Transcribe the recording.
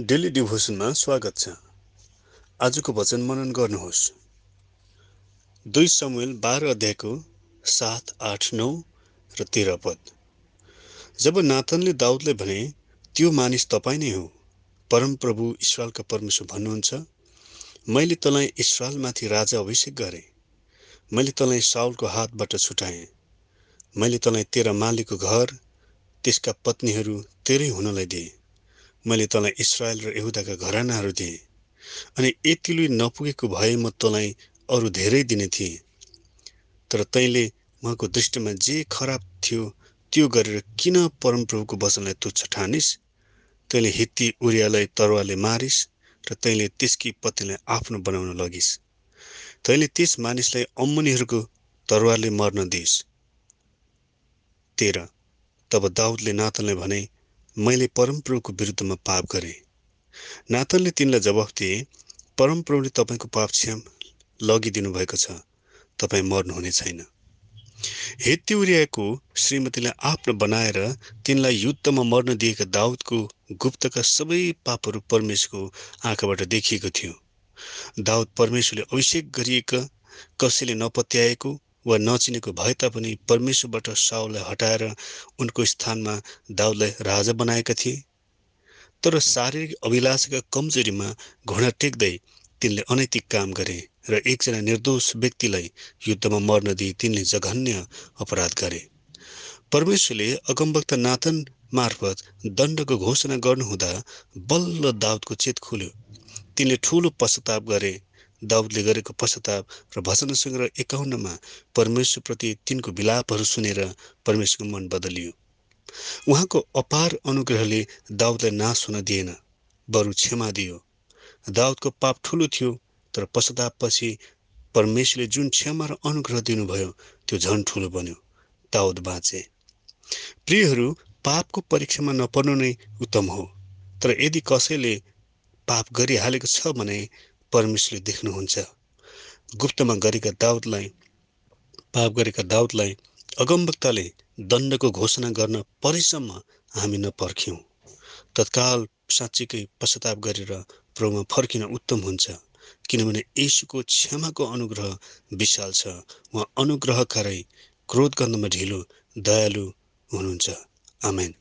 Daily डिभोसनमा स्वागत छ। आजको वचन मनन गर्नुहोस्। दुई समुएल बाह्र अध्यायको सात आठ नौ र तेह्र पद। जब नाथनले दाउदलाई भने त्यो मानिस तपाईँ नै हो। परमप्रभु इसरायलका परमेश्वर भन्नुहुन्छ। मैले तँलाई इसरायलमाथि राजा अभिषेक गरेँ। मैले तँलाई साउलको हातबाट छुटाएँ। मैले तँलाई तेरा मालिकको घर त्यसका पत्नीहरू तेरै हुनलाई दिएँ। मैले तँलाई इसरायल र यहुदाका घरानाहरू दिएँ। अनि यतिले नपुगेको भए म तँलाई अरू धेरै दिने थिएँ। तर तैँले उहाँको दृष्टिमा जे खराब थियो त्यो गरेर किन परमप्रभुको वचनलाई तुच्छ ठानिस्? तैँले हित्ती उरियालाई तरुवाले मारिस् र तैँले त्यसकी पत्नीलाई आफ्नो बनाउन लगिस्। तैँले त्यस मानिसलाई अम्मुनीहरूको तरवारले मर्न दिइस्। तेह्र तब दाउदले नाथनलाई भने मैले परमप्रभुको विरुद्धमा पाप गरेँ। नाथनले तिनलाई जवाफ दिए परमप्रभुले तपाईँको पाप क्षम लगिदिनु भएको छ तपाईँ मर्नुहुने छैन। हेत्युरियाको श्रीमतीलाई आफ्नो बनाएर तिनलाई युद्धमा मर्न दिएका दाउदको गुप्तका सबै पापहरू परमेश्वरको आँखाबाट देखिएको थियो। दाउद परमेश्वरले अभिषेक गरिएका कसैले नपत्याएको वा नचिनेको भए तापनि परमेश्वरबाट साउलाई हटाएर उनको स्थानमा दाउदलाई राजा बनाएका थिए। तर शारीरिक अभिलाषाका कमजोरीमा घोडा टेक्दै तिनले अनैतिक काम गरे र एकजना निर्दोष व्यक्तिलाई युद्धमा मर्न दिई तिनले जघन्य अपराध गरे। परमेश्वरले अगमवक्ता नाथन मार्फत दण्डको घोषणा गर्नुहुँदा बल्ल दाउदको चेत खुल्यो। तिनले ठुलो पश्चाताप गरे दाउदले गरेको पश्चाताप र भजन सङ्ग्रह एकाउन्नमा परमेश्वरप्रति तिनको विलापहरू सुनेर परमेश्वरको मन बदलियो। उहाँको अपार अनुग्रहले दाउदलाई नाश हुन दिएन बरु क्षमा दियो। दाउदको पाप ठुलो थियो तर पश्चातापपछि परमेश्वरले जुन क्षमा र अनुग्रह दिनुभयो त्यो झन् ठुलो बन्यो। दाउद बाँचे। प्रियहरू पापको परीक्षामा नपर्नु नै उत्तम हो। तर यदि कसैले पाप गरिहालेको छ भने परमेश्वरले देख्नुहुन्छ। गुप्तमा गरेका दाउदलाई पाप गरेका दाउदलाई अगमवक्ताले दण्डको घोषणा गर्न परेसम्म हामी नपर्ख्यौँ। तत्काल साँच्चीकै पश्चाताप गरेर प्रभुमा फर्किन उत्तम हुन्छ किनभने यसुको क्षमाको अनुग्रह विशाल छ। उहाँ अनुग्रहकारै क्रोध गर्नमा ढिलो दयालु हुनुहुन्छ। आमेन।